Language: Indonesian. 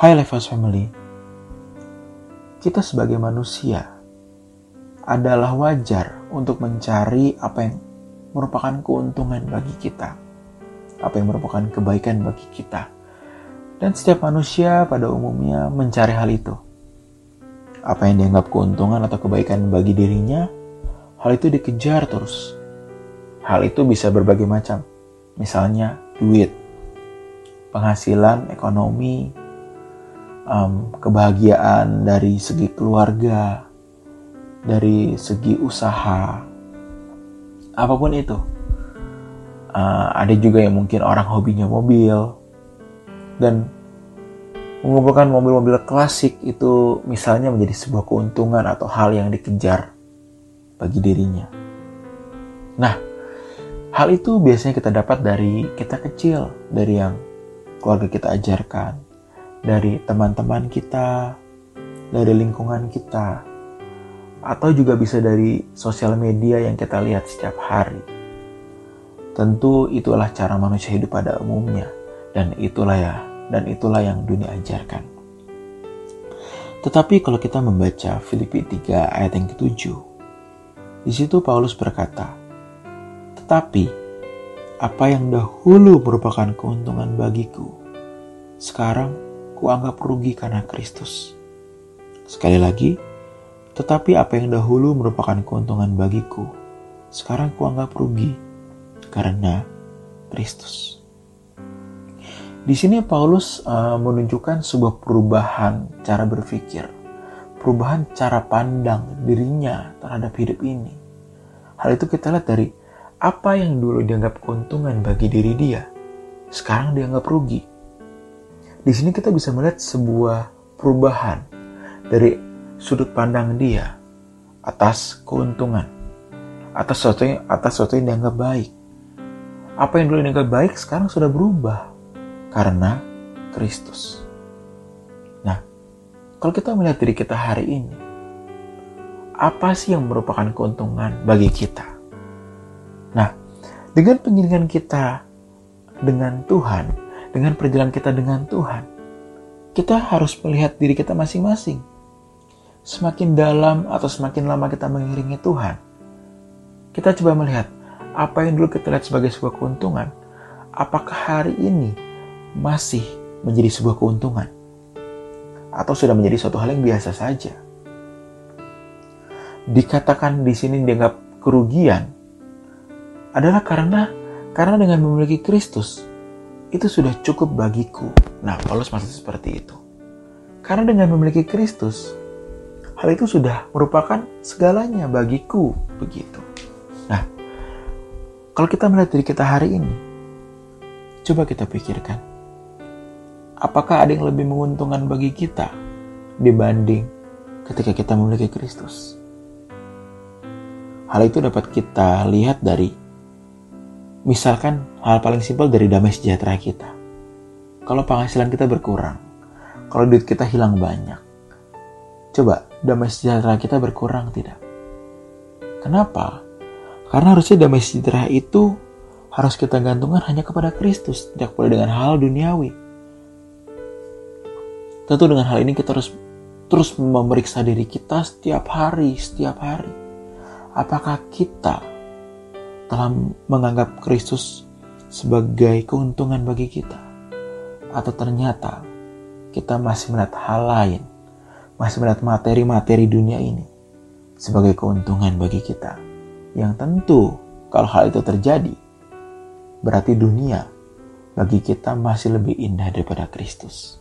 Hai Levas Family, kita sebagai manusia adalah wajar untuk mencari apa yang merupakan keuntungan bagi kita, apa yang merupakan kebaikan bagi kita. Dan setiap manusia pada umumnya mencari hal itu. Apa yang dianggap keuntungan atau kebaikan bagi dirinya, hal itu dikejar terus. Hal itu bisa berbagai macam, misalnya duit, penghasilan, ekonomi, um, kebahagiaan dari segi keluarga, dari segi usaha, apa pun itu. Uh, ada juga yang mungkin orang hobinya mobil dan mengumpulkan mobil-mobil klasik itu misalnya menjadi sebuah keuntungan atau hal yang dikejar bagi dirinya. Nah, hal itu biasanya kita dapat dari kita kecil, dari yang keluarga kita ajarkan, dari teman-teman kita, dari lingkungan kita, atau juga bisa dari sosial media yang kita lihat setiap hari. Tentu itulah cara manusia hidup pada umumnya, dan itulah ya dan itulah yang dunia ajarkan. Tetapi kalau kita membaca Filipi 3 ayat yang ketujuh, di situ Paulus berkata, Tetapi apa yang dahulu merupakan keuntungan bagiku, sekarang kuanggap rugi karena Kristus. Sekali lagi, tetapi apa yang dahulu merupakan keuntungan bagiku, sekarang kuanggap rugi karena Kristus. Di sini Paulus uh, menunjukkan sebuah perubahan cara berpikir, perubahan cara pandang dirinya terhadap hidup ini. Hal itu kita lihat dari apa yang dulu dianggap keuntungan bagi diri dia, sekarang dianggap rugi. Di sini kita bisa melihat sebuah perubahan dari sudut pandang dia atas keuntungan, atas sesuatu yang, atas sesuatu yang dianggap baik. Apa yang dulu dianggap baik sekarang sudah berubah karena Kristus. Nah, kalau kita melihat diri kita hari ini, apa sih yang merupakan keuntungan bagi kita? Nah, dengan pengiringan kita dengan Tuhan, dengan perjalanan kita dengan Tuhan, kita harus melihat diri kita masing-masing. Semakin dalam atau semakin lama kita mengiringi Tuhan, kita coba melihat apa yang dulu kita lihat sebagai sebuah keuntungan, apakah hari ini masih menjadi sebuah keuntungan atau sudah menjadi suatu hal yang biasa saja. Dikatakan di sini dianggap kerugian adalah karena karena dengan memiliki Kristus itu sudah cukup bagiku. Nah, Paulus masih seperti itu. Karena dengan memiliki Kristus, hal itu sudah merupakan segalanya bagiku, begitu. Nah, kalau kita melihat diri kita hari ini, coba kita pikirkan apakah ada yang lebih menguntungkan bagi kita dibanding ketika kita memiliki Kristus? Hal itu dapat kita lihat dari misalkan hal paling simpel dari damai sejahtera kita. Kalau penghasilan kita berkurang, kalau duit kita hilang banyak, coba damai sejahtera kita berkurang tidak? Kenapa? Karena harusnya damai sejahtera itu harus kita gantungkan hanya kepada Kristus, tidak boleh dengan hal duniawi. Tentu dengan hal ini kita harus terus memeriksa diri kita setiap hari, setiap hari. Apakah kita telah menganggap Kristus sebagai keuntungan bagi kita? Atau ternyata kita masih melihat hal lain, masih melihat materi-materi dunia ini sebagai keuntungan bagi kita. Yang tentu kalau hal itu terjadi, berarti dunia bagi kita masih lebih indah daripada Kristus.